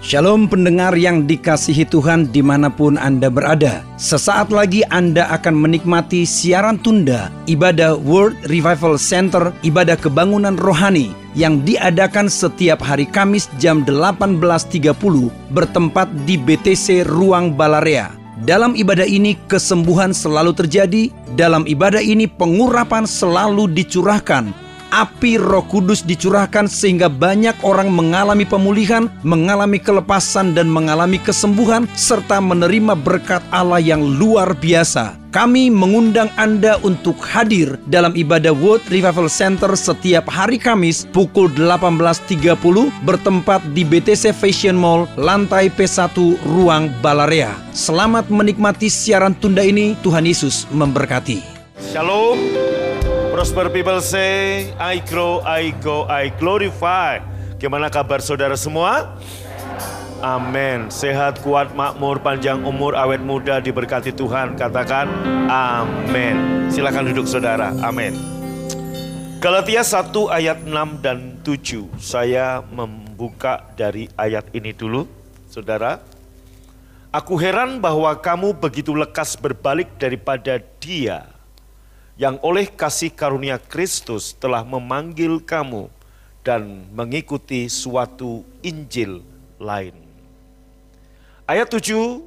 Shalom pendengar yang dikasihi Tuhan di mana pun Anda berada. Sesaat lagi Anda akan menikmati siaran tunda ibadah World Revival Center, ibadah kebangunan rohani yang diadakan setiap hari Kamis jam 18.30 bertempat di BTC Ruang Balarea. Dalam ibadah ini kesembuhan selalu terjadi, dalam ibadah ini pengurapan selalu dicurahkan, api Roh Kudus dicurahkan sehingga banyak orang mengalami pemulihan, mengalami kelepasan dan mengalami kesembuhan serta menerima berkat Allah yang luar biasa. Kami mengundang Anda untuk hadir dalam ibadah World Revival Center setiap hari Kamis pukul 18.30 bertempat di BTC Fashion Mall, lantai P1, Ruang Balarea. Selamat menikmati siaran tunda ini, Tuhan Yesus memberkati. Shalom. Prosper people say, I grow, I go, I glorify. Gimana kabar saudara semua? Amin. Sehat, kuat, makmur, panjang umur, awet muda, diberkati Tuhan. Katakan amin. Silakan duduk saudara. Amin. Galatia 1 ayat 6 dan 7. Saya membuka dari ayat ini dulu, saudara. Aku heran bahwa kamu begitu lekas berbalik daripada dia yang oleh kasih karunia Kristus telah memanggil kamu dan mengikuti suatu Injil lain. Ayat 7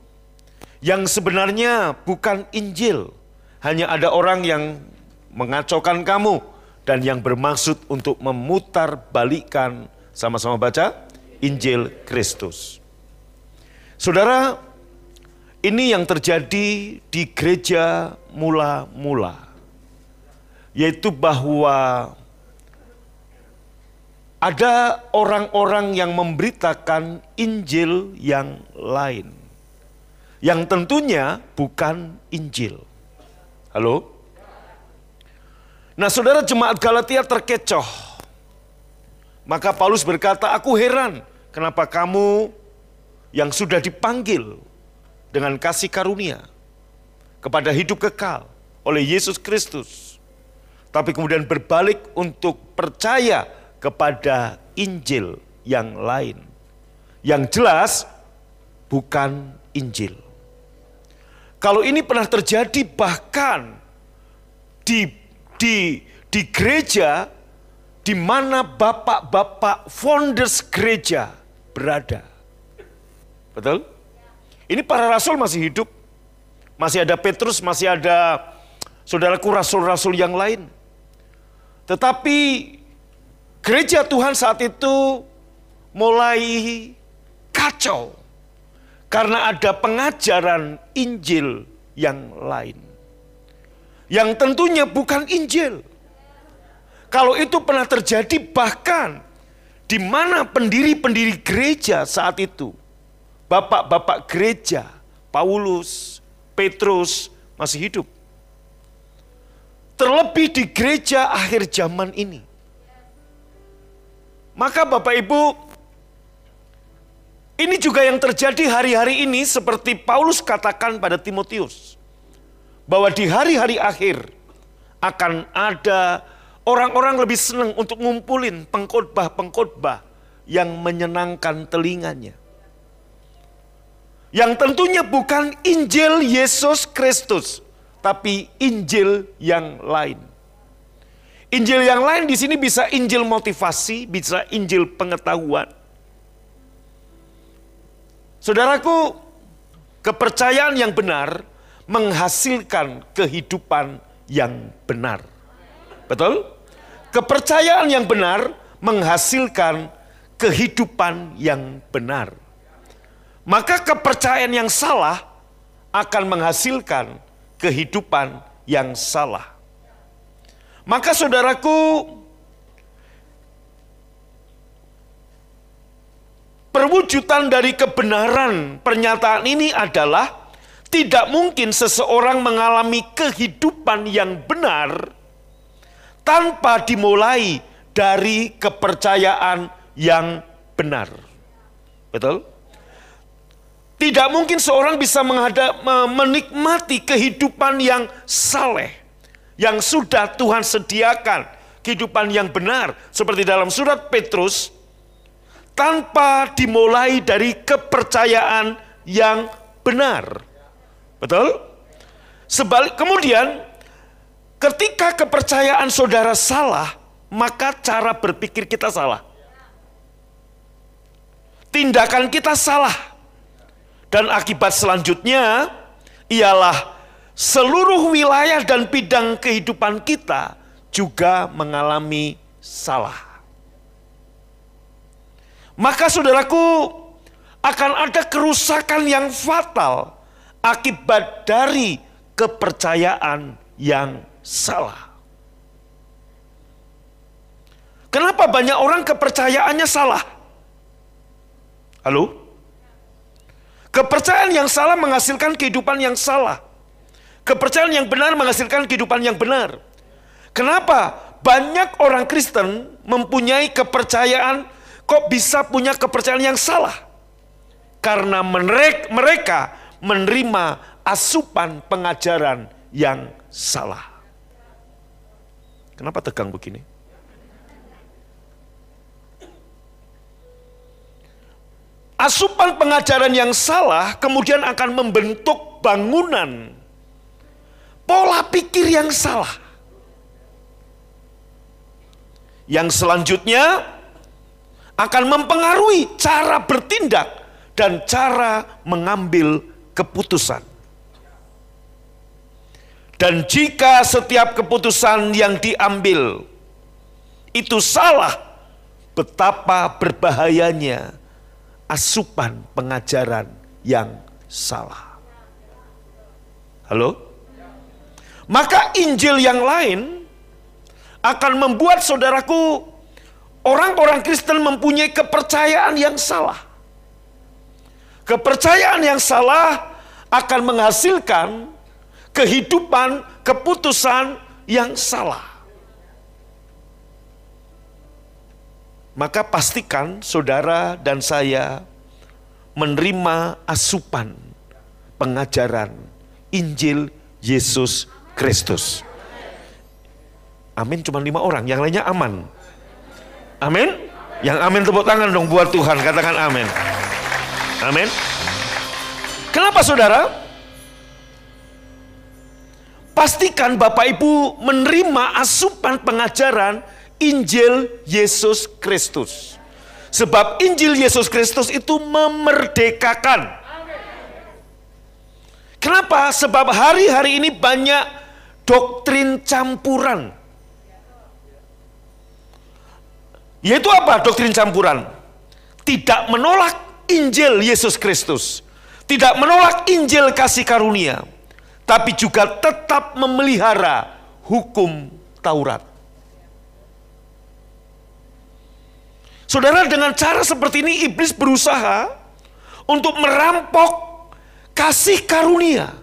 yang sebenarnya bukan Injil, hanya ada orang yang mengacaukan kamu dan yang bermaksud untuk memutar balikan sama-sama baca Injil Kristus. Saudara, ini yang terjadi di gereja mula-mula yaitu bahwa ada orang-orang yang memberitakan Injil yang lain, yang tentunya bukan Injil. Halo? Nah, saudara jemaat Galatia terkecoh. Maka Paulus berkata, "Aku heran kenapa kamu yang sudah dipanggil dengan kasih karunia kepada hidup kekal oleh Yesus Kristus, tapi kemudian berbalik untuk percaya kepada Injil yang lain. Yang jelas bukan Injil. Kalau ini pernah terjadi bahkan di di di gereja di mana bapak-bapak founders gereja berada. Betul? Ini para rasul masih hidup. Masih ada Petrus, masih ada saudaraku rasul-rasul yang lain. Tetapi gereja Tuhan saat itu mulai kacau karena ada pengajaran Injil yang lain. Yang tentunya bukan Injil. Kalau itu pernah terjadi bahkan di mana pendiri-pendiri gereja saat itu, bapak-bapak gereja, Paulus, Petrus masih hidup. Terlebih di gereja akhir zaman ini. Maka Bapak Ibu, ini juga yang terjadi hari-hari ini seperti Paulus katakan pada Timotius. Bahwa di hari-hari akhir akan ada orang-orang lebih senang untuk ngumpulin pengkhotbah-pengkhotbah yang menyenangkan telinganya. Yang tentunya bukan Injil Yesus Kristus tapi Injil yang lain. Injil yang lain di sini bisa Injil motivasi, bisa Injil pengetahuan. Saudaraku, kepercayaan yang benar menghasilkan kehidupan yang benar. Betul? Kepercayaan yang benar menghasilkan kehidupan yang benar. Maka kepercayaan yang salah akan menghasilkan kehidupan yang salah. Maka saudaraku, perwujudan dari kebenaran pernyataan ini adalah tidak mungkin seseorang mengalami kehidupan yang benar tanpa dimulai dari kepercayaan yang benar. Betul? Tidak mungkin seorang bisa menghadap, menikmati kehidupan yang saleh. Yang sudah Tuhan sediakan. Kehidupan yang benar. Seperti dalam surat Petrus. tanpa dimulai dari kepercayaan yang benar. Betul? Sebalik kemudian ketika kepercayaan saudara salah, maka cara berpikir kita salah. Tindakan kita salah. Dan akibat selanjutnya ialah seluruh wilayah dan bidang kehidupan kita juga mengalami salah. Maka saudaraku akan ada kerusakan yang fatal akibat dari kepercayaan yang salah. Kenapa banyak orang kepercayaannya salah? Halo? Kepercayaan yang salah menghasilkan kehidupan yang salah. Kepercayaan yang benar menghasilkan kehidupan yang benar. Kenapa? Banyak orang Kristen mempunyai kepercayaan kok bisa punya kepercayaan yang salah? Karena mereka menerima asupan pengajaran yang salah. Kenapa tegang begini? Asupan pengajaran yang salah kemudian akan membentuk bangunan pola pikir yang salah. Yang selanjutnya akan mempengaruhi cara bertindak dan cara mengambil keputusan. Dan jika setiap keputusan yang diambil itu salah, betapa berbahayanya asupan pengajaran yang salah. Halo? Maka Injil yang lain akan membuat saudaraku orang-orang Kristen mempunyai kepercayaan yang salah. Kepercayaan yang salah akan menghasilkan kehidupan, keputusan yang salah. Maka pastikan saudara dan saya menerima asupan pengajaran Injil Yesus Kristus. Amin cuma lima orang, yang lainnya aman. Amin. Yang amin tepuk tangan dong buat Tuhan, katakan amin. Amin. Kenapa saudara? Pastikan Bapak Ibu menerima asupan pengajaran Injil Yesus Kristus. Sebab Injil Yesus Kristus itu memerdekakan. Kenapa? Sebab hari-hari ini banyak doktrin campuran. Yaitu apa doktrin campuran? Tidak menolak Injil Yesus Kristus. Tidak menolak Injil kasih karunia. Tapi juga tetap memelihara hukum Taurat. Saudara dengan cara seperti ini iblis berusaha untuk merampok kasih karunia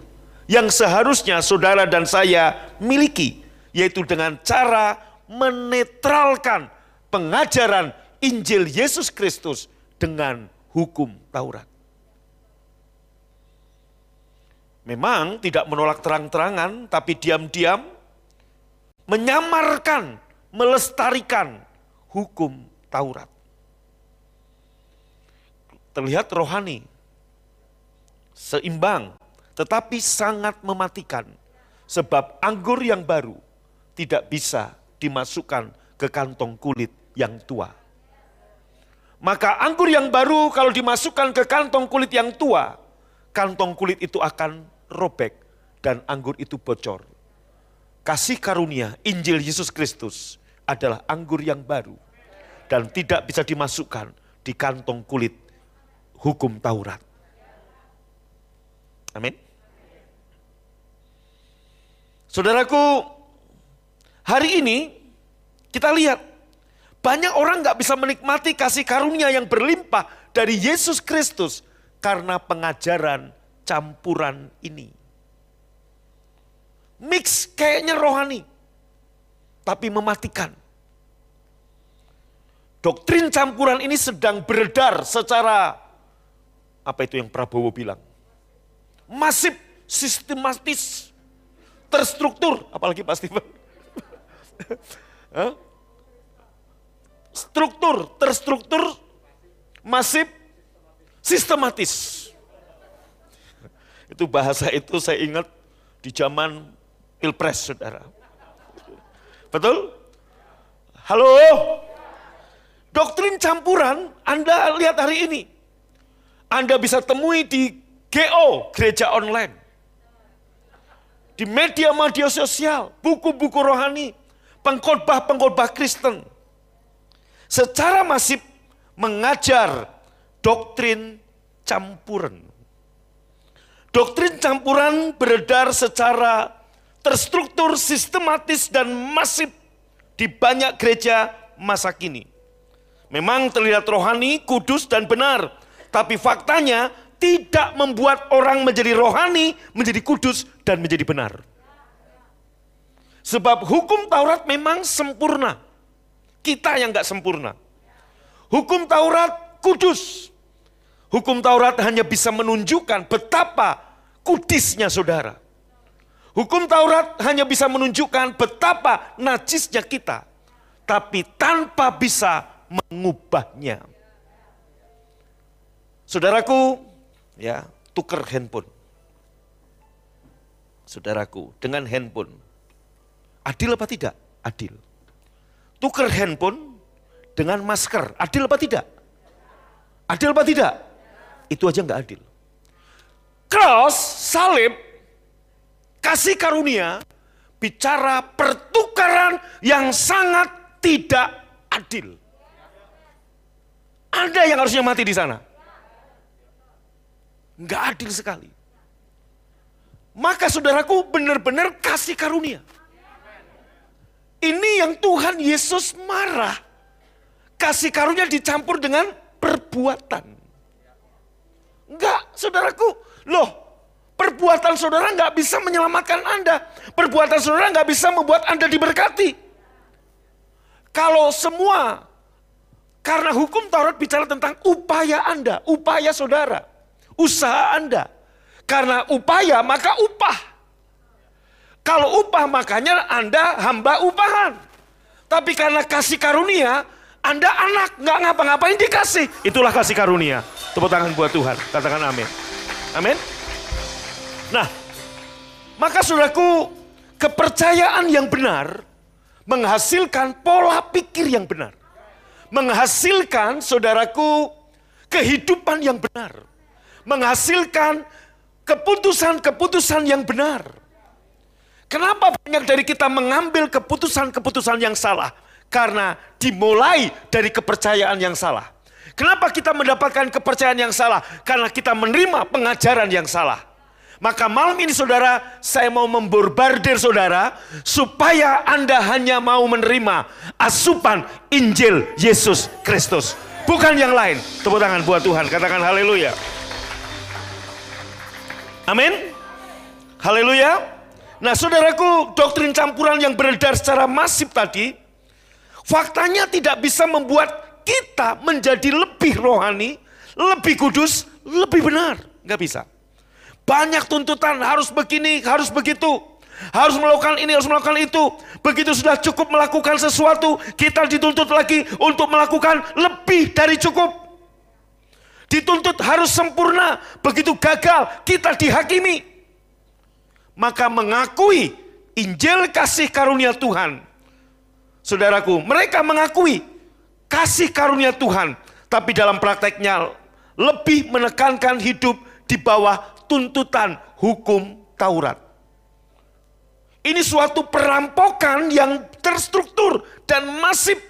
yang seharusnya saudara dan saya miliki. Yaitu dengan cara menetralkan pengajaran Injil Yesus Kristus dengan hukum Taurat. Memang tidak menolak terang-terangan, tapi diam-diam menyamarkan, melestarikan hukum Taurat terlihat rohani, seimbang, tetapi sangat mematikan. Sebab anggur yang baru tidak bisa dimasukkan ke kantong kulit yang tua. Maka anggur yang baru kalau dimasukkan ke kantong kulit yang tua, kantong kulit itu akan robek dan anggur itu bocor. Kasih karunia Injil Yesus Kristus adalah anggur yang baru dan tidak bisa dimasukkan di kantong kulit hukum Taurat. Amin. Saudaraku, hari ini kita lihat banyak orang nggak bisa menikmati kasih karunia yang berlimpah dari Yesus Kristus karena pengajaran campuran ini. Mix kayaknya rohani, tapi mematikan. Doktrin campuran ini sedang beredar secara apa itu yang Prabowo bilang? Masif, sistematis, terstruktur, apalagi Pak Steven. Struktur, terstruktur, masif, sistematis. Itu bahasa itu saya ingat di zaman pilpres saudara. Betul? Halo? Doktrin campuran Anda lihat hari ini. Anda bisa temui di GO, gereja online. Di media-media sosial, buku-buku rohani, pengkhotbah-pengkhotbah Kristen. Secara masif mengajar doktrin campuran. Doktrin campuran beredar secara terstruktur, sistematis, dan masif di banyak gereja masa kini. Memang terlihat rohani, kudus, dan benar. Tapi faktanya tidak membuat orang menjadi rohani, menjadi kudus, dan menjadi benar. Sebab hukum Taurat memang sempurna. Kita yang nggak sempurna. Hukum Taurat kudus. Hukum Taurat hanya bisa menunjukkan betapa kudisnya saudara. Hukum Taurat hanya bisa menunjukkan betapa najisnya kita, tapi tanpa bisa mengubahnya. Saudaraku, ya, tuker handphone. Saudaraku, dengan handphone. Adil apa tidak? Adil. Tuker handphone dengan masker. Adil apa tidak? Adil apa tidak? Itu aja nggak adil. Cross, salib, kasih karunia bicara pertukaran yang sangat tidak adil. Ada yang harusnya mati di sana. Enggak adil sekali. Maka saudaraku benar-benar kasih karunia. Ini yang Tuhan Yesus marah. Kasih karunia dicampur dengan perbuatan. Enggak, saudaraku. Loh, Perbuatan saudara nggak bisa menyelamatkan Anda. Perbuatan saudara nggak bisa membuat Anda diberkati. Kalau semua, karena hukum Taurat bicara tentang upaya Anda, upaya saudara, usaha Anda. Karena upaya maka upah. Kalau upah makanya Anda hamba upahan. Tapi karena kasih karunia, Anda anak, nggak ngapa-ngapain dikasih. Itulah kasih karunia. Tepuk tangan buat Tuhan. Katakan amin. Amin. Nah, maka saudaraku, kepercayaan yang benar menghasilkan pola pikir yang benar. Menghasilkan saudaraku kehidupan yang benar. Menghasilkan keputusan-keputusan yang benar. Kenapa banyak dari kita mengambil keputusan-keputusan yang salah? Karena dimulai dari kepercayaan yang salah. Kenapa kita mendapatkan kepercayaan yang salah? Karena kita menerima pengajaran yang salah. Maka malam ini saudara, saya mau memborbardir saudara, supaya Anda hanya mau menerima asupan Injil Yesus Kristus. Bukan yang lain. Tepuk tangan buat Tuhan, katakan haleluya. Amin. Haleluya. Nah saudaraku, doktrin campuran yang beredar secara masif tadi, faktanya tidak bisa membuat kita menjadi lebih rohani, lebih kudus, lebih benar. Nggak bisa. Banyak tuntutan, harus begini, harus begitu. Harus melakukan ini, harus melakukan itu. Begitu sudah cukup melakukan sesuatu, kita dituntut lagi untuk melakukan lebih dari cukup. Dituntut harus sempurna. Begitu gagal, kita dihakimi. Maka mengakui Injil kasih karunia Tuhan. Saudaraku, mereka mengakui kasih karunia Tuhan. Tapi dalam prakteknya lebih menekankan hidup di bawah tuntutan hukum Taurat. Ini suatu perampokan yang terstruktur dan masif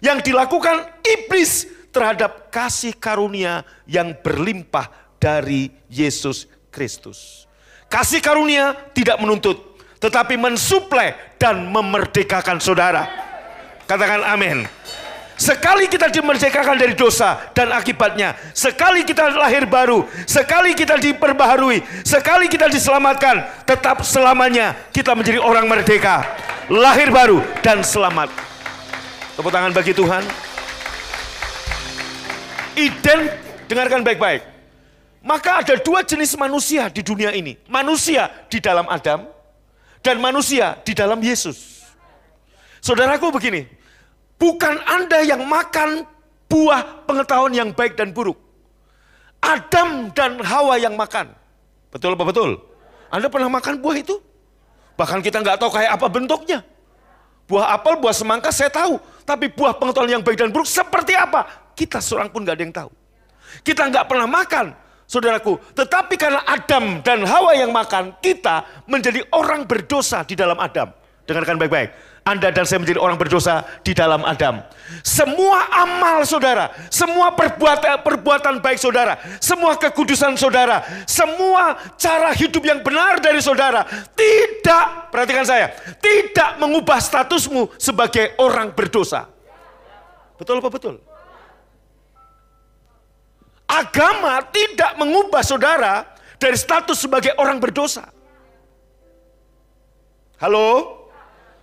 yang dilakukan iblis terhadap kasih karunia yang berlimpah dari Yesus Kristus. Kasih karunia tidak menuntut, tetapi mensuplai dan memerdekakan saudara. Katakan amin. Sekali kita dimerdekakan dari dosa dan akibatnya, sekali kita lahir baru, sekali kita diperbaharui, sekali kita diselamatkan, tetap selamanya kita menjadi orang merdeka, lahir baru dan selamat. Tepuk tangan bagi Tuhan. Iden, dengarkan baik-baik. Maka ada dua jenis manusia di dunia ini. Manusia di dalam Adam dan manusia di dalam Yesus. Saudaraku begini, Bukan Anda yang makan buah pengetahuan yang baik dan buruk. Adam dan Hawa yang makan. Betul apa betul? Anda pernah makan buah itu? Bahkan kita nggak tahu kayak apa bentuknya. Buah apel, buah semangka saya tahu. Tapi buah pengetahuan yang baik dan buruk seperti apa? Kita seorang pun nggak ada yang tahu. Kita nggak pernah makan, saudaraku. Tetapi karena Adam dan Hawa yang makan, kita menjadi orang berdosa di dalam Adam. Dengarkan baik-baik. Anda dan saya menjadi orang berdosa di dalam Adam. Semua amal saudara, semua perbuatan perbuatan baik saudara, semua kekudusan saudara, semua cara hidup yang benar dari saudara tidak, perhatikan saya, tidak mengubah statusmu sebagai orang berdosa. Betul apa betul? Agama tidak mengubah saudara dari status sebagai orang berdosa. Halo?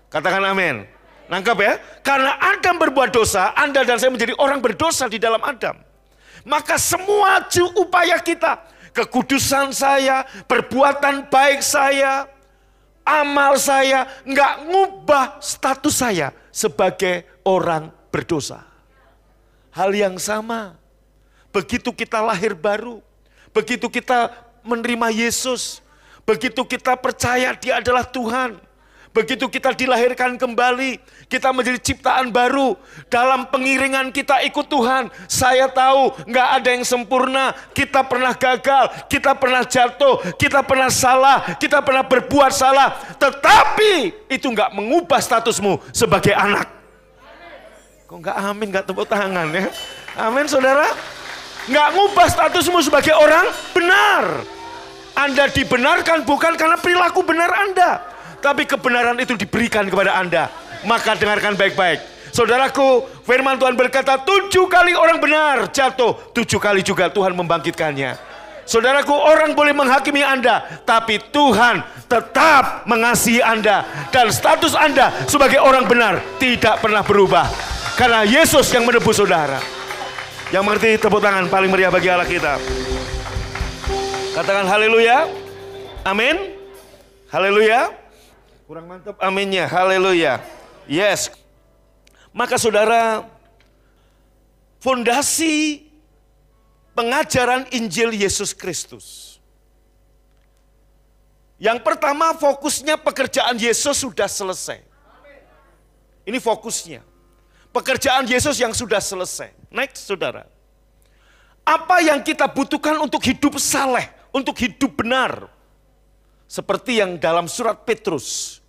Katakan amin. Nangkap ya? Karena Adam berbuat dosa, Anda dan saya menjadi orang berdosa di dalam Adam. Maka semua upaya kita, kekudusan saya, perbuatan baik saya, amal saya, nggak ngubah status saya sebagai orang berdosa. Hal yang sama, begitu kita lahir baru, begitu kita menerima Yesus, begitu kita percaya dia adalah Tuhan, Begitu kita dilahirkan kembali, kita menjadi ciptaan baru. Dalam pengiringan kita ikut Tuhan. Saya tahu nggak ada yang sempurna. Kita pernah gagal, kita pernah jatuh, kita pernah salah, kita pernah berbuat salah. Tetapi itu nggak mengubah statusmu sebagai anak. Kok nggak amin, nggak tepuk tangan ya? Amin saudara. Nggak ngubah statusmu sebagai orang benar. Anda dibenarkan bukan karena perilaku benar Anda tapi kebenaran itu diberikan kepada Anda. Maka dengarkan baik-baik. Saudaraku, firman Tuhan berkata tujuh kali orang benar jatuh, tujuh kali juga Tuhan membangkitkannya. Saudaraku, orang boleh menghakimi Anda, tapi Tuhan tetap mengasihi Anda. Dan status Anda sebagai orang benar tidak pernah berubah. Karena Yesus yang menebus saudara. Yang mengerti tepuk tangan paling meriah bagi Allah kita. Katakan haleluya. Amin. Haleluya. Kurang mantap aminnya, haleluya. Yes. Maka saudara, fondasi pengajaran Injil Yesus Kristus. Yang pertama fokusnya pekerjaan Yesus sudah selesai. Ini fokusnya. Pekerjaan Yesus yang sudah selesai. Next saudara. Apa yang kita butuhkan untuk hidup saleh, untuk hidup benar. Seperti yang dalam surat Petrus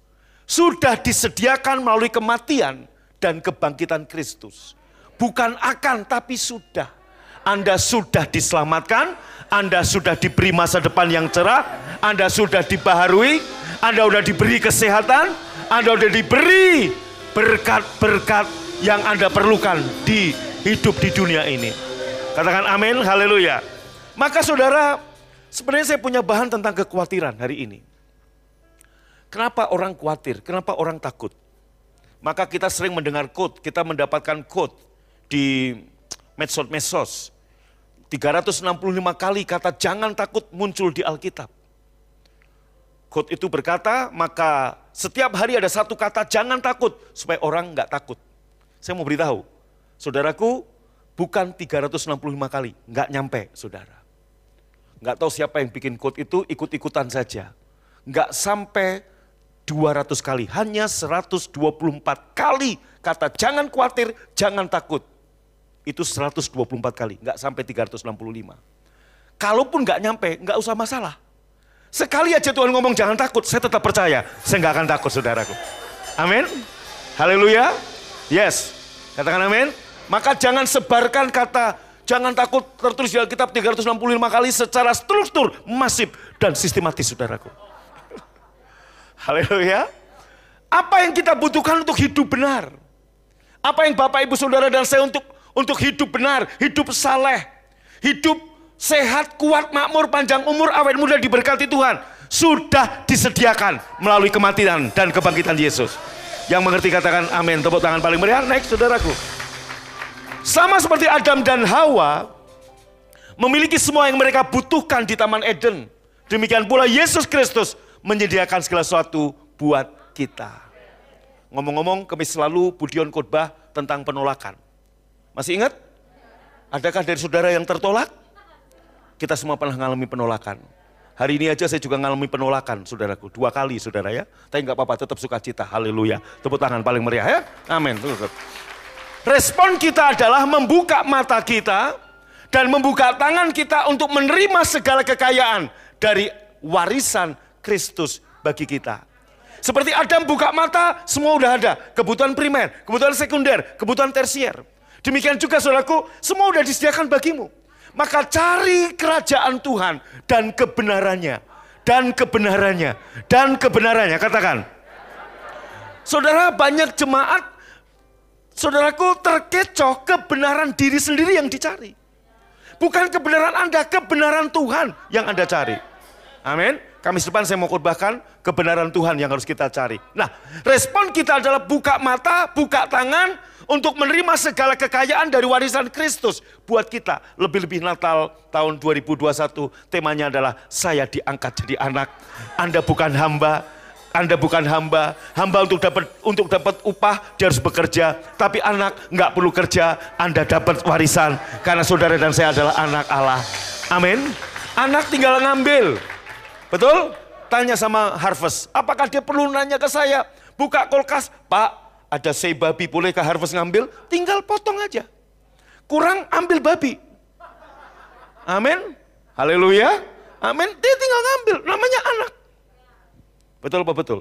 sudah disediakan melalui kematian dan kebangkitan Kristus. Bukan akan, tapi sudah. Anda sudah diselamatkan, Anda sudah diberi masa depan yang cerah, Anda sudah dibaharui, Anda sudah diberi kesehatan, Anda sudah diberi berkat-berkat yang Anda perlukan di hidup di dunia ini. Katakan amin, haleluya. Maka saudara, sebenarnya saya punya bahan tentang kekhawatiran hari ini. Kenapa orang khawatir? Kenapa orang takut? Maka kita sering mendengar quote, kita mendapatkan quote di medsos-medsos. 365 kali kata jangan takut muncul di Alkitab. Quote itu berkata, maka setiap hari ada satu kata jangan takut supaya orang nggak takut. Saya mau beritahu, saudaraku bukan 365 kali, nggak nyampe saudara. Nggak tahu siapa yang bikin quote itu, ikut-ikutan saja. Nggak sampai 200 kali, hanya 124 kali kata jangan khawatir, jangan takut. Itu 124 kali, nggak sampai 365. Kalaupun nggak nyampe, nggak usah masalah. Sekali aja Tuhan ngomong jangan takut, saya tetap percaya, saya nggak akan takut saudaraku. Amin. Haleluya. Yes. Katakan amin. Maka jangan sebarkan kata jangan takut tertulis di Alkitab 365 kali secara struktur, masif dan sistematis saudaraku. Haleluya. Apa yang kita butuhkan untuk hidup benar? Apa yang Bapak Ibu Saudara dan saya untuk untuk hidup benar, hidup saleh, hidup sehat, kuat, makmur, panjang umur, awet muda diberkati Tuhan. Sudah disediakan melalui kematian dan kebangkitan Yesus. Yang mengerti katakan amin. Tepuk tangan paling meriah. Naik saudaraku. Sama seperti Adam dan Hawa memiliki semua yang mereka butuhkan di Taman Eden. Demikian pula Yesus Kristus menyediakan segala sesuatu buat kita. Ngomong-ngomong, kami selalu Budion khotbah tentang penolakan. Masih ingat? Adakah dari saudara yang tertolak? Kita semua pernah mengalami penolakan. Hari ini aja saya juga mengalami penolakan, saudaraku. Dua kali, saudara ya. Tapi nggak apa-apa, tetap sukacita. Haleluya. Tepuk tangan paling meriah ya. Amin. Respon kita adalah membuka mata kita dan membuka tangan kita untuk menerima segala kekayaan dari warisan Kristus bagi kita. Seperti Adam buka mata, semua udah ada. Kebutuhan primer, kebutuhan sekunder, kebutuhan tersier. Demikian juga saudaraku, semua udah disediakan bagimu. Maka cari kerajaan Tuhan dan kebenarannya. Dan kebenarannya. Dan kebenarannya. Katakan. Saudara banyak jemaat, saudaraku terkecoh kebenaran diri sendiri yang dicari. Bukan kebenaran Anda, kebenaran Tuhan yang Anda cari. Amin. Kamis depan saya mau khotbahkan kebenaran Tuhan yang harus kita cari. Nah, respon kita adalah buka mata, buka tangan untuk menerima segala kekayaan dari warisan Kristus buat kita. Lebih-lebih Natal tahun 2021 temanya adalah saya diangkat jadi anak. Anda bukan hamba, anda bukan hamba, hamba untuk dapat untuk dapat upah dia harus bekerja, tapi anak nggak perlu kerja, Anda dapat warisan karena saudara dan saya adalah anak Allah. Amin. Anak tinggal ngambil, Betul? Tanya sama Harvest, apakah dia perlu nanya ke saya? Buka kulkas, Pak, ada sei babi, bolehkah Harvest ngambil? Tinggal potong aja. Kurang ambil babi. Amin. Haleluya. Amin. Dia tinggal ngambil, namanya anak. Betul apa betul?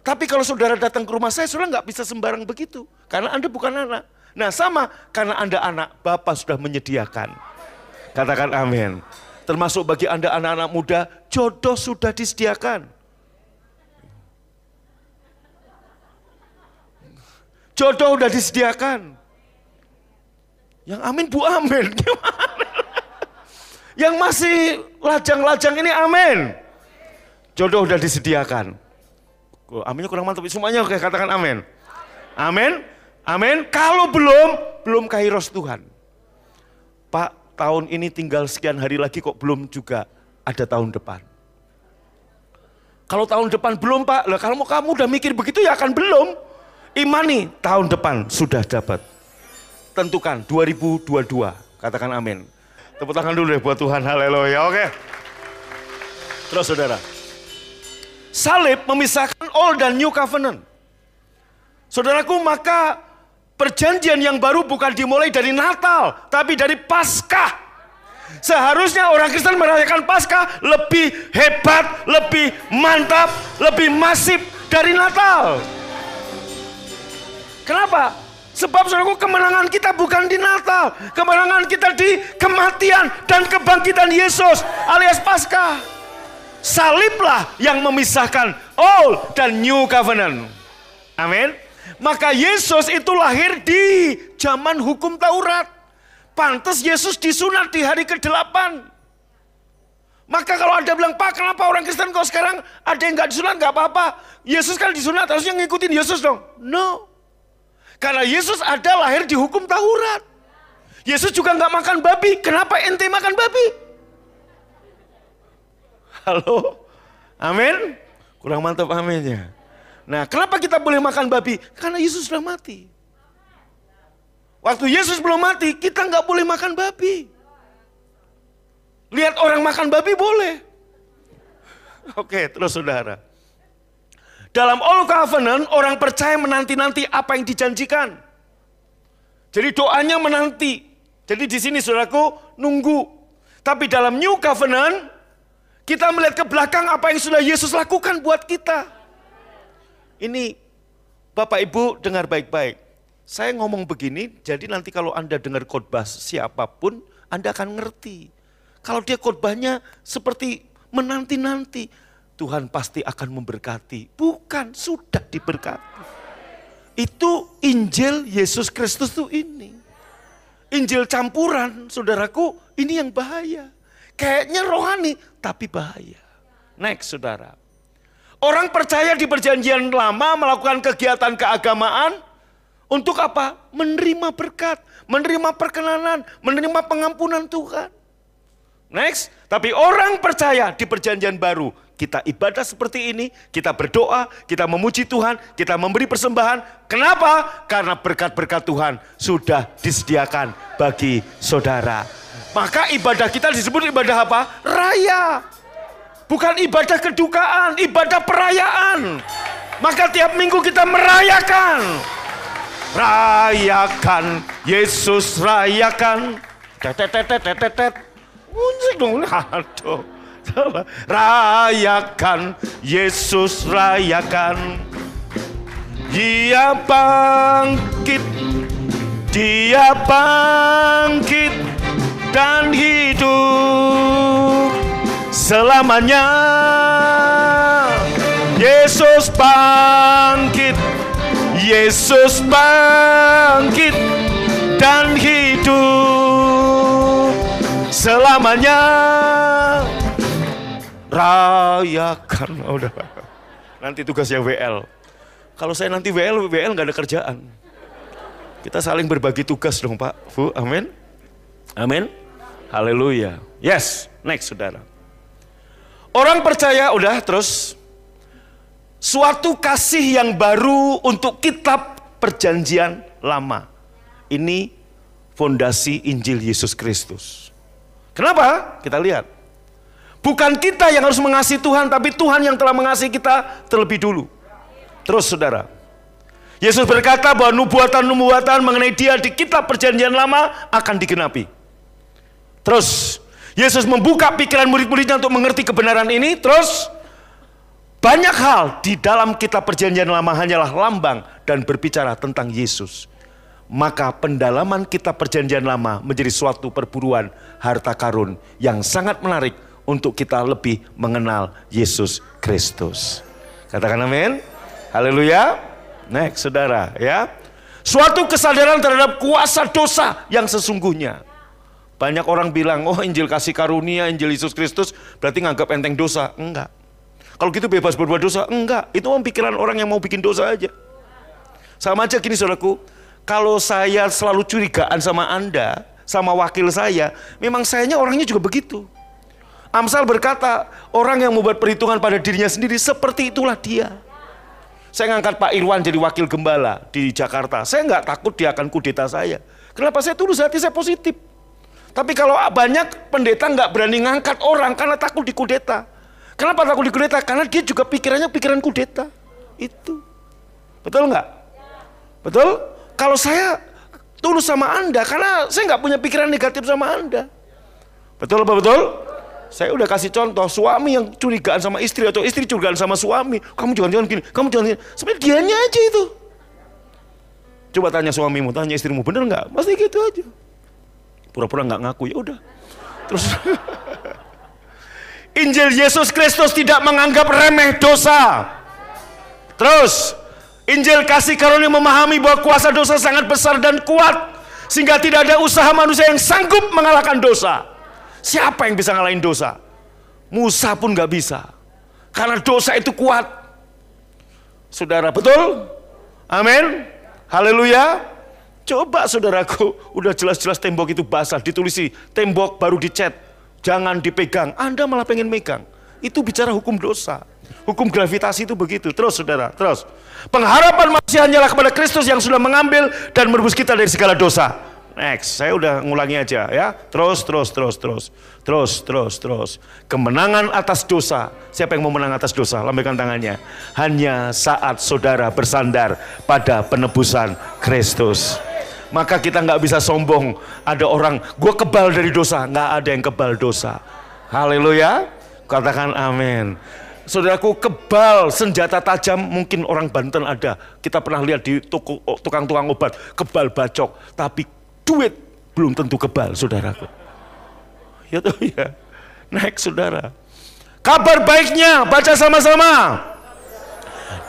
Tapi kalau saudara datang ke rumah saya, saudara nggak bisa sembarang begitu. Karena Anda bukan anak. Nah sama, karena Anda anak, Bapak sudah menyediakan. Katakan amin. Termasuk bagi Anda anak-anak muda, jodoh sudah disediakan. Jodoh sudah disediakan. Yang amin bu amin. Yang masih lajang-lajang ini amin. Jodoh sudah disediakan. Aminnya kurang mantap. Semuanya oke katakan amin. Amin. Amin. Kalau belum, belum kairos Tuhan. Pak, tahun ini tinggal sekian hari lagi kok belum juga ada tahun depan. Kalau tahun depan belum pak, lah kalau kamu udah mikir begitu ya akan belum. Imani tahun depan sudah dapat. Tentukan 2022, katakan amin. Tepuk tangan dulu deh buat Tuhan, haleluya, oke. Terus saudara, salib memisahkan old dan new covenant. Saudaraku, maka Perjanjian yang baru bukan dimulai dari Natal, tapi dari Paskah. Seharusnya orang Kristen merayakan Paskah lebih hebat, lebih mantap, lebih masif dari Natal. Kenapa? Sebab saudaraku kemenangan kita bukan di Natal. Kemenangan kita di kematian dan kebangkitan Yesus alias Paskah. Saliblah yang memisahkan Old dan New Covenant. Amin. Maka Yesus itu lahir di zaman hukum Taurat. Pantas Yesus disunat di hari ke-8. Maka kalau ada bilang, Pak kenapa orang Kristen kok sekarang ada yang nggak disunat nggak apa-apa. Yesus kan disunat harusnya ngikutin Yesus dong. No. Karena Yesus ada lahir di hukum Taurat. Yesus juga nggak makan babi. Kenapa ente makan babi? Halo? Amin? Kurang mantap aminnya. Nah, kenapa kita boleh makan babi? Karena Yesus sudah mati. Waktu Yesus belum mati, kita nggak boleh makan babi. Lihat orang makan babi boleh. Oke, terus saudara. Dalam Old Covenant, orang percaya menanti-nanti apa yang dijanjikan. Jadi doanya menanti. Jadi di sini saudaraku nunggu. Tapi dalam New Covenant, kita melihat ke belakang apa yang sudah Yesus lakukan buat kita. Ini Bapak Ibu dengar baik-baik. Saya ngomong begini, jadi nanti kalau Anda dengar khotbah siapa pun, Anda akan ngerti. Kalau dia khotbahnya seperti menanti-nanti, Tuhan pasti akan memberkati. Bukan, sudah diberkati. Itu Injil Yesus Kristus itu ini. Injil campuran, saudaraku, ini yang bahaya. Kayaknya rohani, tapi bahaya. Next, saudara. Orang percaya di perjanjian lama melakukan kegiatan keagamaan untuk apa? Menerima berkat, menerima perkenanan, menerima pengampunan Tuhan. Next, tapi orang percaya di perjanjian baru, kita ibadah seperti ini, kita berdoa, kita memuji Tuhan, kita memberi persembahan. Kenapa? Karena berkat-berkat Tuhan sudah disediakan bagi saudara. Maka ibadah kita disebut ibadah apa? Raya. Bukan ibadah kedukaan, ibadah perayaan. Maka tiap minggu kita merayakan. Rayakan, Yesus rayakan. Tetetetetetet. Musik dong, aduh. Rayakan, Yesus rayakan. Dia bangkit, dia bangkit dan hidup selamanya. Yesus bangkit, Yesus bangkit dan hidup selamanya rayakan. Oh, udah. Nanti tugasnya WL kalau saya nanti WL WL nggak ada kerjaan. Kita saling berbagi tugas dong Pak. Bu amin. Amin. Haleluya. Yes next saudara. Orang percaya udah terus. Suatu kasih yang baru untuk kitab perjanjian lama. Ini fondasi Injil Yesus Kristus. Kenapa? Kita lihat. Bukan kita yang harus mengasihi Tuhan, tapi Tuhan yang telah mengasihi kita terlebih dulu. Terus saudara. Yesus berkata bahwa nubuatan-nubuatan mengenai dia di kitab perjanjian lama akan digenapi. Terus Yesus membuka pikiran murid-muridnya untuk mengerti kebenaran ini. Terus banyak hal di dalam kitab perjanjian lama hanyalah lambang dan berbicara tentang Yesus maka pendalaman kitab perjanjian lama menjadi suatu perburuan harta karun yang sangat menarik untuk kita lebih mengenal Yesus Kristus. Katakan amin. Haleluya. Next, saudara, ya. Suatu kesadaran terhadap kuasa dosa yang sesungguhnya. Banyak orang bilang, oh Injil kasih karunia, Injil Yesus Kristus, berarti nganggap enteng dosa. Enggak. Kalau gitu bebas berbuat dosa? Enggak. Itu pikiran orang yang mau bikin dosa aja. Sama aja gini saudaraku, kalau saya selalu curigaan sama Anda, sama wakil saya, memang sayanya orangnya juga begitu. Amsal berkata, orang yang membuat perhitungan pada dirinya sendiri seperti itulah dia. Saya ngangkat Pak Irwan jadi wakil gembala di Jakarta. Saya nggak takut dia akan kudeta saya. Kenapa saya tulus hati saya positif. Tapi kalau banyak pendeta nggak berani ngangkat orang karena takut dikudeta. Kenapa takut dikudeta? Karena dia juga pikirannya pikiran kudeta. Itu. Betul nggak? Betul? Kalau saya tulus sama Anda, karena saya nggak punya pikiran negatif sama Anda. Betul apa betul? Saya udah kasih contoh suami yang curigaan sama istri atau istri curigaan sama suami. Kamu jangan-jangan gini, kamu jangan gini. Sebenarnya dianya aja itu. Coba tanya suamimu, tanya istrimu, bener nggak? Pasti gitu aja. Pura-pura nggak ngaku, ya udah. Terus Injil Yesus Kristus tidak menganggap remeh dosa. Terus Injil kasih karunia memahami bahwa kuasa dosa sangat besar dan kuat sehingga tidak ada usaha manusia yang sanggup mengalahkan dosa. Siapa yang bisa ngalahin dosa? Musa pun nggak bisa. Karena dosa itu kuat. Saudara, betul? Amin. Haleluya. Coba saudaraku, udah jelas-jelas tembok itu basah, ditulisi tembok baru dicat. Jangan dipegang, Anda malah pengen megang. Itu bicara hukum dosa. Hukum gravitasi itu begitu. Terus saudara, terus. Pengharapan manusia hanyalah kepada Kristus yang sudah mengambil dan merebus kita dari segala dosa. Next, saya udah ngulangi aja ya. Terus, terus, terus, terus. Terus, terus, terus. Kemenangan atas dosa. Siapa yang mau menang atas dosa? Lambaikan tangannya. Hanya saat saudara bersandar pada penebusan Kristus. Maka kita nggak bisa sombong. Ada orang, gue kebal dari dosa. Nggak ada yang kebal dosa. Haleluya. Katakan amin. Saudaraku kebal senjata tajam mungkin orang Banten ada. Kita pernah lihat di tukang-tukang obat kebal bacok. Tapi duit belum tentu kebal saudaraku. Ya tuh ya. Naik saudara. Kabar baiknya baca sama-sama.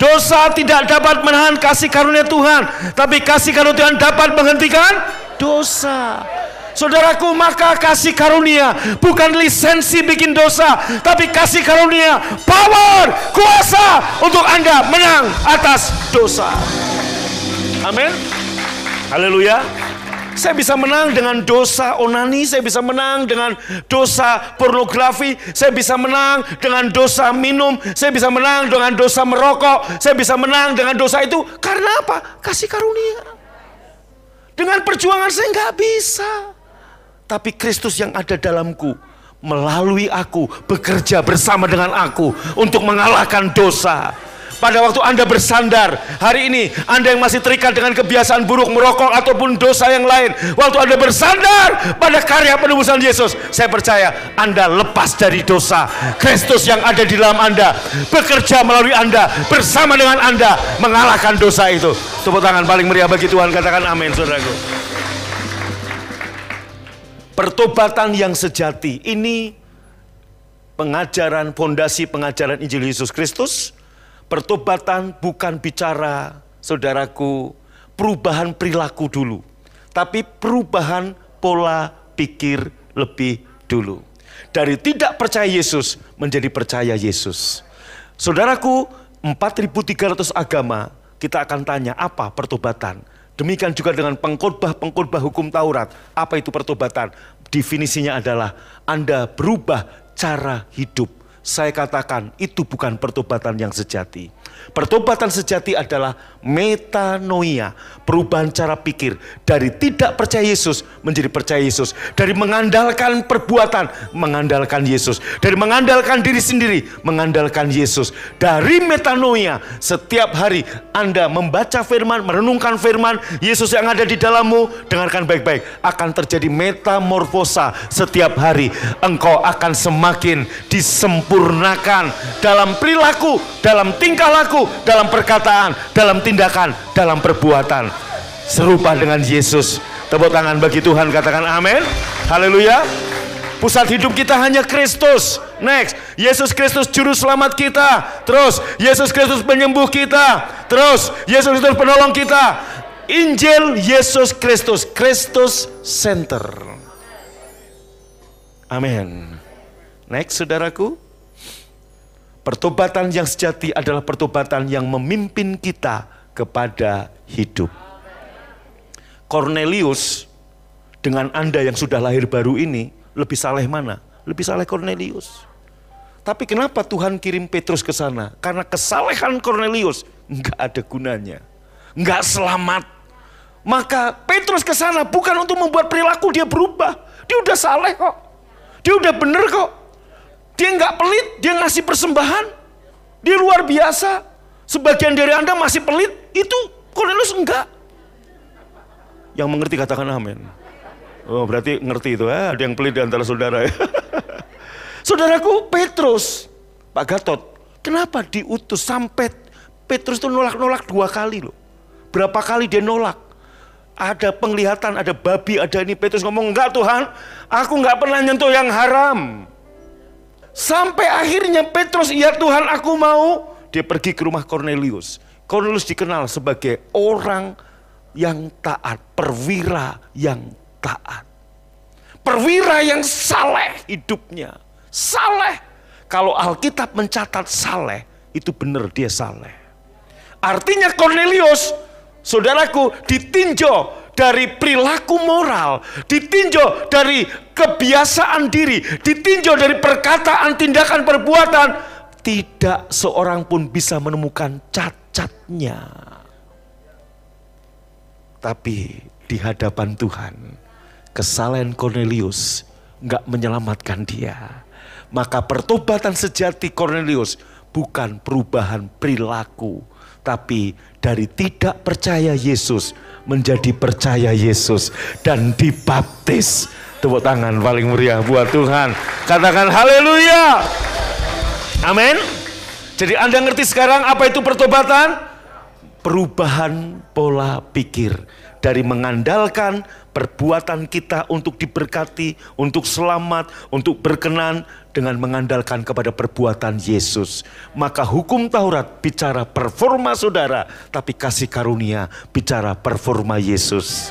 Dosa tidak dapat menahan kasih karunia Tuhan. Tapi kasih karunia Tuhan dapat menghentikan dosa. Saudaraku, maka kasih karunia bukan lisensi bikin dosa, tapi kasih karunia, power, kuasa untuk Anda menang atas dosa. Amin. Haleluya. Saya bisa menang dengan dosa onani, saya bisa menang dengan dosa pornografi, saya bisa menang dengan dosa minum, saya bisa menang dengan dosa merokok, saya bisa menang dengan dosa itu karena apa? Kasih karunia. Dengan perjuangan saya nggak bisa. Tapi Kristus yang ada dalamku melalui aku bekerja bersama dengan aku untuk mengalahkan dosa. Pada waktu Anda bersandar, hari ini Anda yang masih terikat dengan kebiasaan buruk merokok ataupun dosa yang lain. Waktu Anda bersandar pada karya penebusan Yesus, saya percaya Anda lepas dari dosa. Kristus yang ada di dalam Anda bekerja melalui Anda bersama dengan Anda mengalahkan dosa itu. Tepuk tangan paling meriah bagi Tuhan, katakan amin saudaraku. Pertobatan yang sejati ini pengajaran fondasi pengajaran Injil Yesus Kristus Pertobatan bukan bicara, saudaraku, perubahan perilaku dulu, tapi perubahan pola pikir lebih dulu. Dari tidak percaya Yesus menjadi percaya Yesus. Saudaraku, 4300 agama kita akan tanya apa pertobatan. Demikian juga dengan pengkhotbah-pengkhotbah hukum Taurat. Apa itu pertobatan? Definisinya adalah Anda berubah cara hidup saya katakan itu bukan pertobatan yang sejati. Pertobatan sejati adalah metanoia, perubahan cara pikir dari tidak percaya Yesus menjadi percaya Yesus, dari mengandalkan perbuatan mengandalkan Yesus, dari mengandalkan diri sendiri mengandalkan Yesus. Dari metanoia, setiap hari Anda membaca firman, merenungkan firman, Yesus yang ada di dalammu, dengarkan baik-baik, akan terjadi metamorfosa setiap hari. Engkau akan semakin disempurnakan dalam perilaku, dalam tingkah laku dalam perkataan, dalam tindakan, dalam perbuatan. Serupa dengan Yesus. Tepuk tangan bagi Tuhan, katakan amin. Haleluya. Pusat hidup kita hanya Kristus. Next, Yesus Kristus juru selamat kita. Terus, Yesus Kristus penyembuh kita. Terus, Yesus Kristus penolong kita. Injil Yesus Kristus, Kristus Center. Amin. Next, saudaraku. Pertobatan yang sejati adalah pertobatan yang memimpin kita kepada hidup. Cornelius dengan Anda yang sudah lahir baru ini lebih saleh mana? Lebih saleh Cornelius. Tapi kenapa Tuhan kirim Petrus ke sana? Karena kesalehan Cornelius nggak ada gunanya, nggak selamat. Maka Petrus ke sana bukan untuk membuat perilaku dia berubah. Dia udah saleh kok, dia udah bener kok. Dia nggak pelit, dia ngasih persembahan. Dia luar biasa. Sebagian dari Anda masih pelit, itu Cornelius enggak. Yang mengerti katakan amin. Oh berarti ngerti itu ya, ada yang pelit di antara saudara ya. Saudaraku Petrus, Pak Gatot, kenapa diutus sampai Petrus itu nolak-nolak dua kali loh. Berapa kali dia nolak? Ada penglihatan, ada babi, ada ini. Petrus ngomong, enggak Tuhan, aku enggak pernah nyentuh yang haram. Sampai akhirnya Petrus, ya Tuhan aku mau. Dia pergi ke rumah Cornelius. Cornelius dikenal sebagai orang yang taat, perwira yang taat. Perwira yang saleh hidupnya. Saleh. Kalau Alkitab mencatat saleh, itu benar dia saleh. Artinya Cornelius, saudaraku, ditinjau dari perilaku moral, ditinjau dari kebiasaan diri, ditinjau dari perkataan, tindakan, perbuatan, tidak seorang pun bisa menemukan cacatnya. Tapi di hadapan Tuhan, kesalahan Cornelius nggak menyelamatkan dia. Maka pertobatan sejati Cornelius bukan perubahan perilaku, tapi dari tidak percaya Yesus menjadi percaya Yesus dan dibaptis. Tepuk tangan paling meriah buat Tuhan. Katakan haleluya. Amin. Jadi Anda ngerti sekarang apa itu pertobatan? Perubahan pola pikir dari mengandalkan perbuatan kita untuk diberkati, untuk selamat, untuk berkenan dengan mengandalkan kepada perbuatan Yesus. Maka hukum Taurat bicara performa saudara, tapi kasih karunia bicara performa Yesus.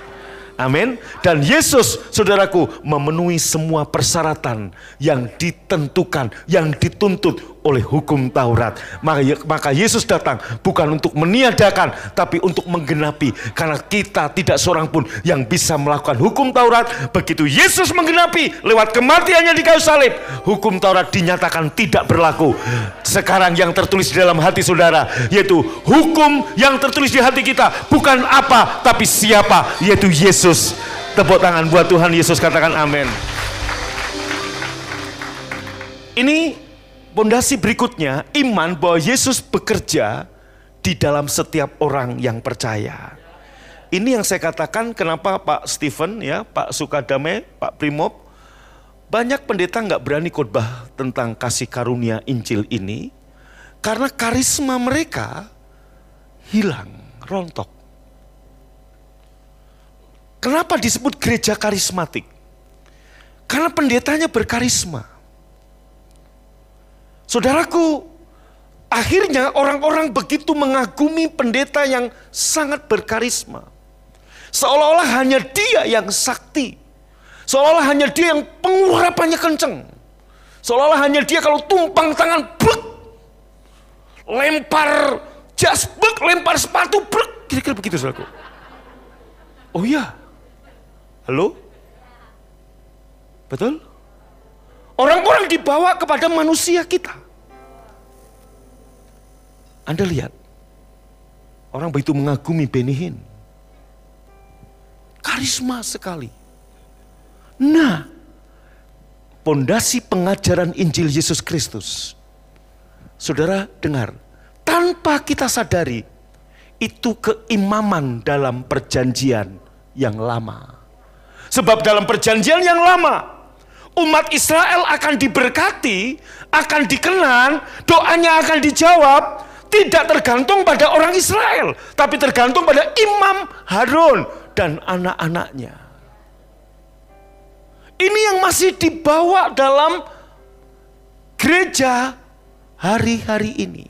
Amin. Dan Yesus, saudaraku, memenuhi semua persyaratan yang ditentukan, yang dituntut oleh hukum Taurat. Maka Yesus datang bukan untuk meniadakan, tapi untuk menggenapi. Karena kita tidak seorang pun yang bisa melakukan hukum Taurat. Begitu Yesus menggenapi lewat kematiannya di kayu salib, hukum Taurat dinyatakan tidak berlaku. Sekarang yang tertulis di dalam hati saudara, yaitu hukum yang tertulis di hati kita, bukan apa, tapi siapa, yaitu Yesus. Tepuk tangan buat Tuhan Yesus, katakan amin. Ini pondasi berikutnya, iman bahwa Yesus bekerja di dalam setiap orang yang percaya. Ini yang saya katakan kenapa Pak Stephen, ya, Pak Sukadame, Pak Primob, banyak pendeta nggak berani khotbah tentang kasih karunia Injil ini karena karisma mereka hilang, rontok. Kenapa disebut gereja karismatik? Karena pendetanya berkarisma. Saudaraku, akhirnya orang-orang begitu mengagumi pendeta yang sangat berkarisma. Seolah-olah hanya dia yang sakti. Seolah-olah hanya dia yang pengurapannya kenceng. Seolah-olah hanya dia kalau tumpang tangan, brek. Lempar jas, brek. Lempar sepatu, brek. Kira-kira begitu, saudaraku. Oh iya. Halo? Betul? Orang-orang dibawa kepada manusia kita. Anda lihat, orang begitu mengagumi Benihin. Karisma sekali. Nah, pondasi pengajaran Injil Yesus Kristus. Saudara dengar, tanpa kita sadari, itu keimaman dalam perjanjian yang lama. Sebab dalam perjanjian yang lama, umat Israel akan diberkati, akan dikenan, doanya akan dijawab, tidak tergantung pada orang Israel, tapi tergantung pada Imam Harun dan anak-anaknya. Ini yang masih dibawa dalam gereja hari-hari ini.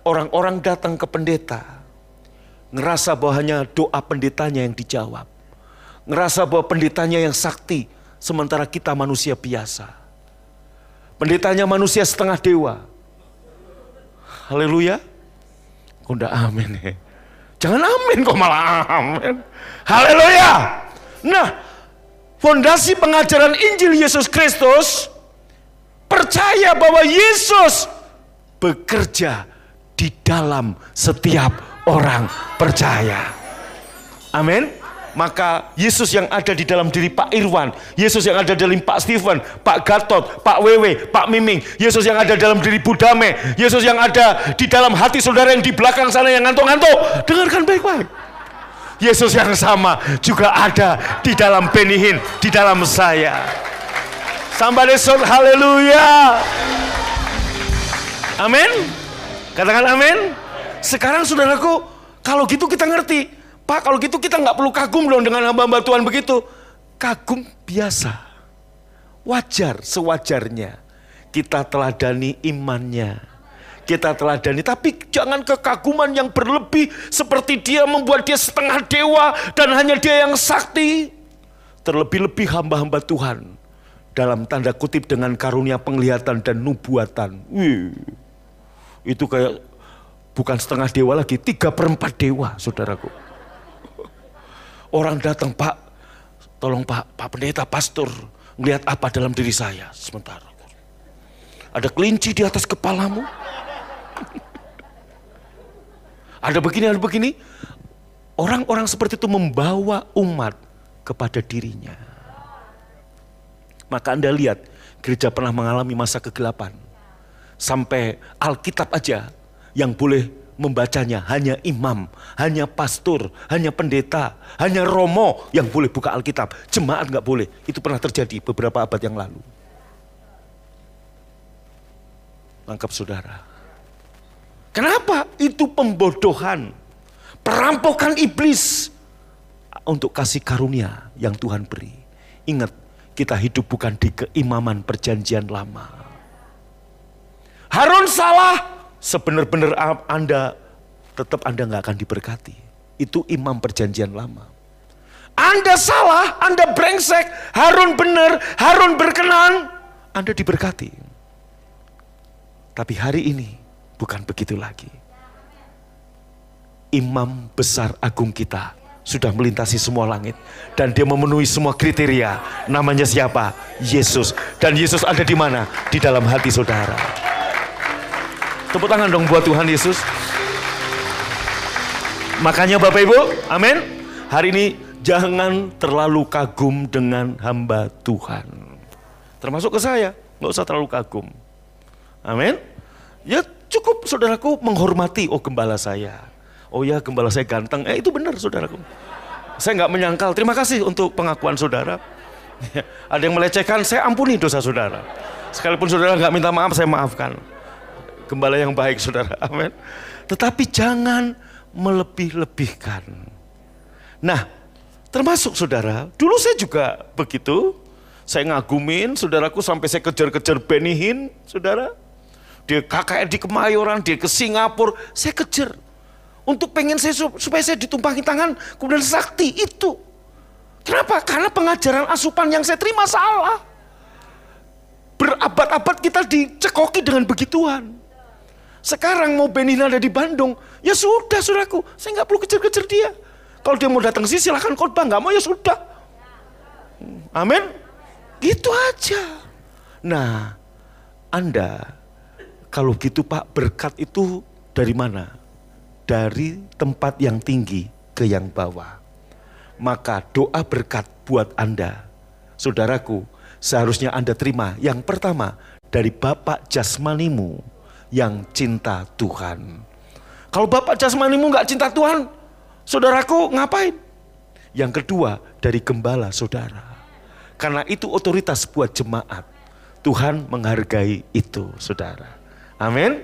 Orang-orang datang ke pendeta, ngerasa bahwa hanya doa pendetanya yang dijawab. Ngerasa bahwa pendetanya yang sakti, sementara kita manusia biasa. Pendetanya manusia setengah dewa. Haleluya. Enggak amin ya? Jangan amin kok malah amin. Haleluya. Nah, fondasi pengajaran Injil Yesus Kristus percaya bahwa Yesus bekerja di dalam setiap orang percaya. Amin maka Yesus yang ada di dalam diri Pak Irwan, Yesus yang ada dalam Pak Steven, Pak Gatot, Pak Wewe, Pak Miming, Yesus yang ada dalam diri Budame, Yesus yang ada di dalam hati saudara yang di belakang sana yang ngantuk-ngantuk, dengarkan baik-baik. Yesus yang sama juga ada di dalam Benihin, di dalam saya. Somebody shout haleluya. Amin. Katakan amin. Sekarang saudaraku, kalau gitu kita ngerti Pak kalau gitu kita nggak perlu kagum dong dengan hamba-hamba Tuhan begitu. Kagum biasa. Wajar sewajarnya. Kita teladani imannya. Kita teladani. Tapi jangan kekaguman yang berlebih. Seperti dia membuat dia setengah dewa. Dan hanya dia yang sakti. Terlebih-lebih hamba-hamba Tuhan. Dalam tanda kutip dengan karunia penglihatan dan nubuatan. Wih, itu kayak bukan setengah dewa lagi, tiga perempat dewa saudaraku. Orang datang, Pak, tolong Pak, Pak Pendeta, Pastor, melihat apa dalam diri saya sementara. Ada kelinci di atas kepalamu. ada begini, ada begini. Orang-orang seperti itu membawa umat kepada dirinya. Maka Anda lihat, gereja pernah mengalami masa kegelapan. Sampai Alkitab aja yang boleh membacanya hanya imam, hanya pastor, hanya pendeta, hanya romo yang boleh buka Alkitab. Jemaat nggak boleh. Itu pernah terjadi beberapa abad yang lalu. Lengkap saudara. Kenapa? Itu pembodohan. Perampokan iblis untuk kasih karunia yang Tuhan beri. Ingat, kita hidup bukan di keimaman perjanjian lama. Harun salah, sebenar-benar Anda tetap Anda nggak akan diberkati. Itu imam perjanjian lama. Anda salah, Anda brengsek, Harun benar, Harun berkenan, Anda diberkati. Tapi hari ini bukan begitu lagi. Imam besar agung kita sudah melintasi semua langit dan dia memenuhi semua kriteria. Namanya siapa? Yesus. Dan Yesus ada di mana? Di dalam hati saudara. Tepuk tangan dong buat Tuhan Yesus. Makanya Bapak Ibu, amin. Hari ini jangan terlalu kagum dengan hamba Tuhan. Termasuk ke saya, nggak usah terlalu kagum. Amin. Ya cukup saudaraku menghormati, oh gembala saya. Oh ya gembala saya ganteng, eh itu benar saudaraku. Saya nggak menyangkal, terima kasih untuk pengakuan saudara. Ada yang melecehkan, saya ampuni dosa saudara. Sekalipun saudara nggak minta maaf, saya maafkan gembala yang baik saudara. Amin. Tetapi jangan melebih-lebihkan. Nah, termasuk saudara, dulu saya juga begitu. Saya ngagumin saudaraku sampai saya kejar-kejar Benihin, saudara. Dia KKR di Kemayoran, dia ke Singapura, saya kejar. Untuk pengen saya supaya saya ditumpangi tangan, kemudian sakti itu. Kenapa? Karena pengajaran asupan yang saya terima salah. Berabad-abad kita dicekoki dengan begituan. Sekarang mau Benin ada di Bandung, ya sudah saudaraku, saya nggak perlu kejar-kejar dia. Kalau dia mau datang sini silahkan khotbah, nggak mau ya sudah. Amin. Gitu aja. Nah, Anda kalau gitu Pak berkat itu dari mana? Dari tempat yang tinggi ke yang bawah. Maka doa berkat buat Anda, saudaraku, seharusnya Anda terima yang pertama dari Bapak jasmanimu yang cinta Tuhan. Kalau bapak jasmanimu nggak cinta Tuhan, saudaraku ngapain? Yang kedua dari gembala saudara. Karena itu otoritas buat jemaat. Tuhan menghargai itu saudara. Amin.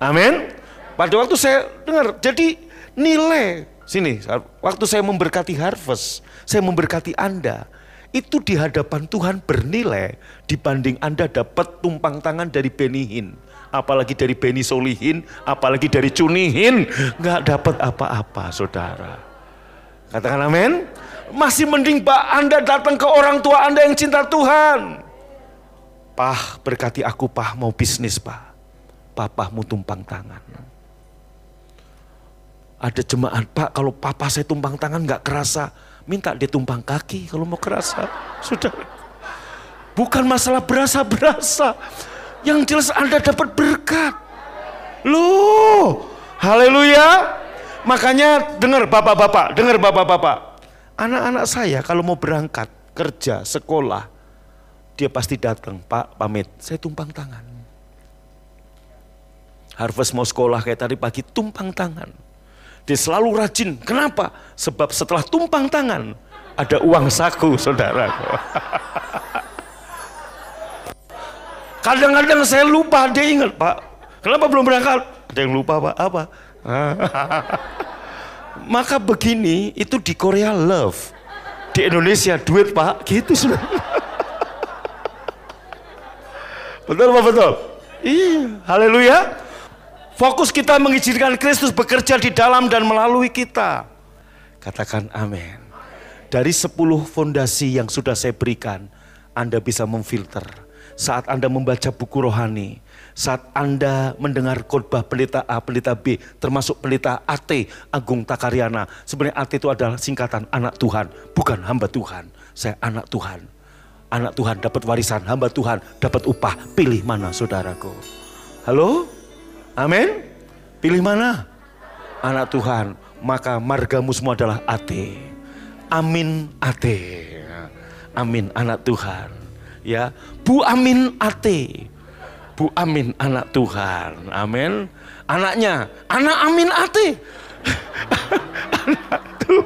Amin. Pada waktu saya dengar, jadi nilai sini waktu saya memberkati harvest, saya memberkati Anda, itu di hadapan Tuhan bernilai dibanding Anda dapat tumpang tangan dari benihin apalagi dari Beni Solihin, apalagi dari Cunihin, nggak dapat apa-apa, saudara. Katakan amin. Masih mending Pak Anda datang ke orang tua Anda yang cinta Tuhan. Pah, berkati aku pah mau bisnis pah. Papahmu tumpang tangan. Ada jemaat, Pak kalau papa saya tumpang tangan nggak kerasa. Minta dia tumpang kaki kalau mau kerasa. Sudah. Bukan masalah berasa-berasa. Yang jelas Anda dapat berkat. Loh, haleluya. Makanya dengar bapak-bapak, dengar bapak-bapak. Anak-anak saya kalau mau berangkat kerja, sekolah, dia pasti datang, Pak pamit, saya tumpang tangan. Harvest mau sekolah kayak tadi pagi, tumpang tangan. Dia selalu rajin, kenapa? Sebab setelah tumpang tangan, ada uang saku saudara. Kadang-kadang saya lupa, dia ingat, Pak, kenapa belum berangkat? Ada yang lupa, Pak, apa? Maka begini, itu di Korea love. Di Indonesia duit, Pak. Gitu sudah. betul, Pak, betul? Iya, haleluya. Fokus kita mengizinkan Kristus bekerja di dalam dan melalui kita. Katakan amin. Dari sepuluh fondasi yang sudah saya berikan, Anda bisa memfilter saat Anda membaca buku rohani, saat Anda mendengar khotbah pelita A, pelita B, termasuk pelita AT, Agung Takaryana. Sebenarnya AT itu adalah singkatan anak Tuhan, bukan hamba Tuhan. Saya anak Tuhan. Anak Tuhan dapat warisan, hamba Tuhan dapat upah. Pilih mana saudaraku? Halo? Amin? Pilih mana? Anak Tuhan. Maka margamu semua adalah AT. Amin AT. Amin anak Tuhan ya Bu Amin Ate. Bu Amin anak Tuhan. Amin. Anaknya anak Amin Ate. Anak tuh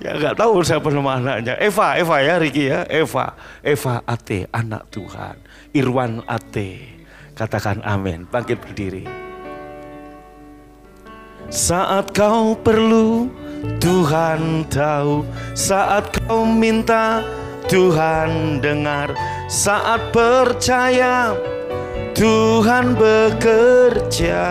ya nggak tahu siapa nama anaknya. Eva Eva ya Riki ya. Eva Eva Ate anak Tuhan. Irwan Ate. Katakan amin. Bangkit berdiri. Saat kau perlu Tuhan tahu. Saat kau minta Tuhan dengar saat percaya Tuhan bekerja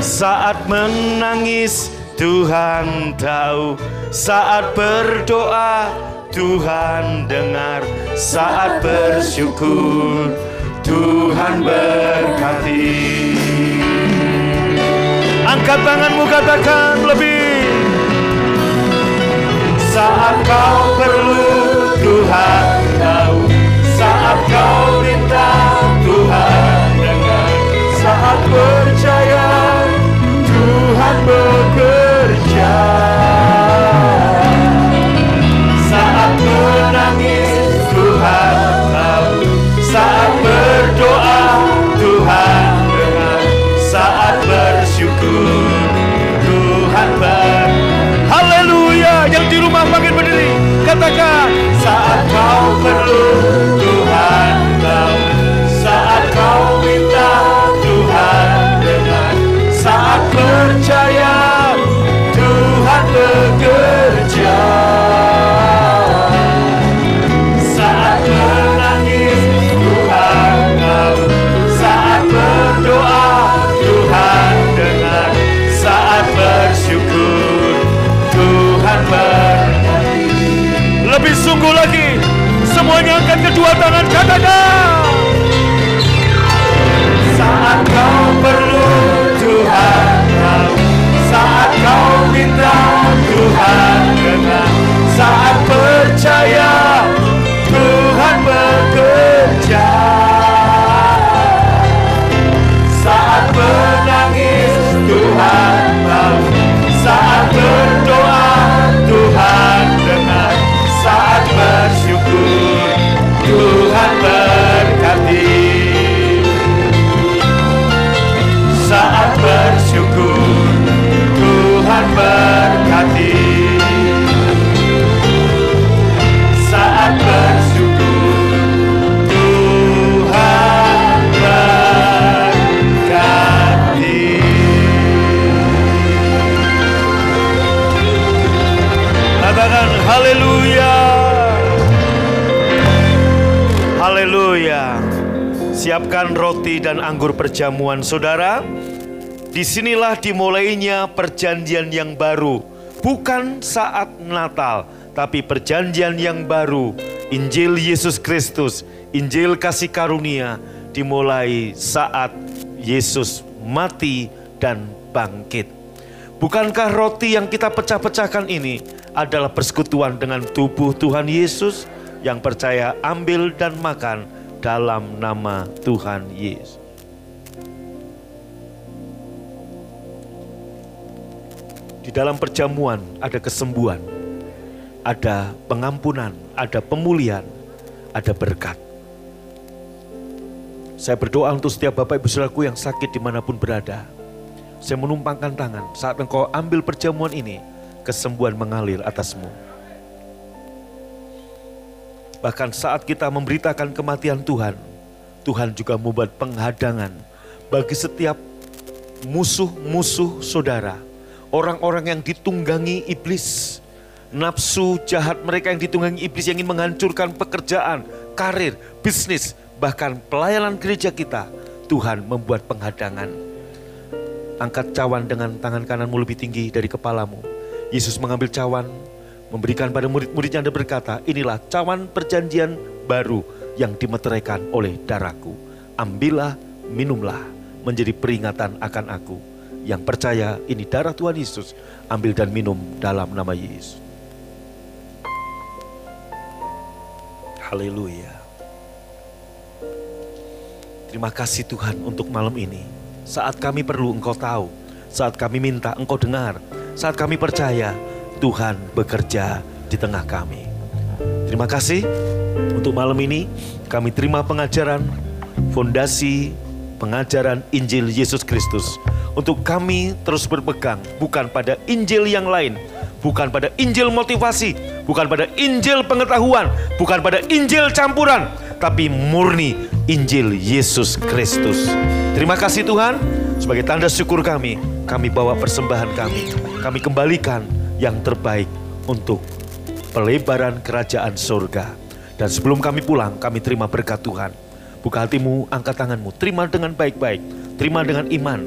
Saat menangis Tuhan tahu Saat berdoa Tuhan dengar Saat bersyukur Tuhan berkati. Angkat tanganmu katakan lebih. Saat kau perlu Tuhan tahu. Saat kau minta Tuhan dengar. Saat percaya Tuhan bekerja. Kau dan anggur perjamuan saudara. Di sinilah dimulainya perjanjian yang baru. Bukan saat Natal, tapi perjanjian yang baru. Injil Yesus Kristus, Injil kasih karunia dimulai saat Yesus mati dan bangkit. Bukankah roti yang kita pecah-pecahkan ini adalah persekutuan dengan tubuh Tuhan Yesus yang percaya ambil dan makan dalam nama Tuhan Yesus. Di dalam perjamuan ada kesembuhan, ada pengampunan, ada pemulihan, ada berkat. Saya berdoa untuk setiap Bapak Ibu Saudaraku yang sakit di mana pun berada. Saya menumpangkan tangan saat engkau ambil perjamuan ini, kesembuhan mengalir atasmu. Bahkan saat kita memberitakan kematian Tuhan, Tuhan juga membuat penghadangan bagi setiap musuh-musuh saudara. Orang-orang yang ditunggangi iblis. Nafsu jahat mereka yang ditunggangi iblis yang ingin menghancurkan pekerjaan, karir, bisnis, bahkan pelayanan gereja kita. Tuhan membuat penghadangan. Angkat cawan dengan tangan kananmu lebih tinggi dari kepalamu. Yesus mengambil cawan, memberikan pada murid-muridnya dan berkata, inilah cawan perjanjian baru yang dimeteraikan oleh darahku. Ambillah, minumlah, menjadi peringatan akan aku. Yang percaya ini darah Tuhan Yesus, ambil dan minum dalam nama Yesus. Haleluya. Terima kasih Tuhan untuk malam ini. Saat kami perlu engkau tahu, saat kami minta engkau dengar, saat kami percaya Tuhan bekerja di tengah kami. Terima kasih untuk malam ini kami terima pengajaran fondasi pengajaran Injil Yesus Kristus untuk kami terus berpegang bukan pada Injil yang lain, bukan pada Injil motivasi, bukan pada Injil pengetahuan, bukan pada Injil campuran, tapi murni Injil Yesus Kristus. Terima kasih Tuhan, sebagai tanda syukur kami, kami bawa persembahan kami, kami kembalikan yang terbaik untuk pelebaran kerajaan surga. Dan sebelum kami pulang, kami terima berkat Tuhan. Buka hatimu, angkat tanganmu, terima dengan baik-baik, terima dengan iman.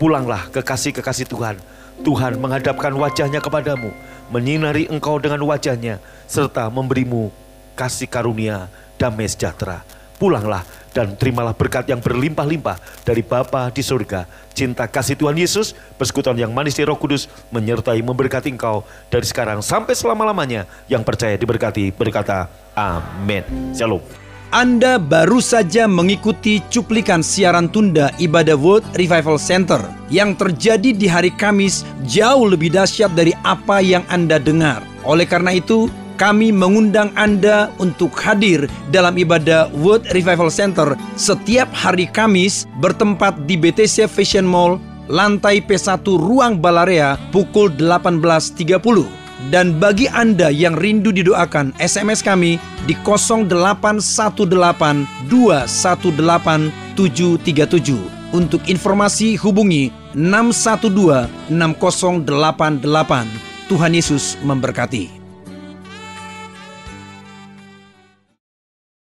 Pulanglah kekasih-kekasih Tuhan. Tuhan menghadapkan wajahnya kepadamu, menyinari engkau dengan wajahnya, serta memberimu kasih karunia, damai sejahtera. pulanglah dan terimalah berkat yang berlimpah-limpah dari Bapa di surga. Cinta kasih Tuhan Yesus, persekutuan yang manis di Roh Kudus menyertai memberkati engkau dari sekarang sampai selama-lamanya. Yang percaya diberkati berkata amin. Shalom. Anda baru saja mengikuti cuplikan siaran tunda ibadah World Revival Center yang terjadi di hari Kamis jauh lebih dahsyat dari apa yang Anda dengar. Oleh karena itu, kami mengundang Anda untuk hadir dalam ibadah World Revival Center setiap hari Kamis bertempat di BTC Fashion Mall, lantai P1 Ruang Balarea pukul 18.30. Dan bagi Anda yang rindu didoakan, SMS kami di 0818218737. Untuk informasi hubungi 612 6088. Tuhan Yesus memberkati.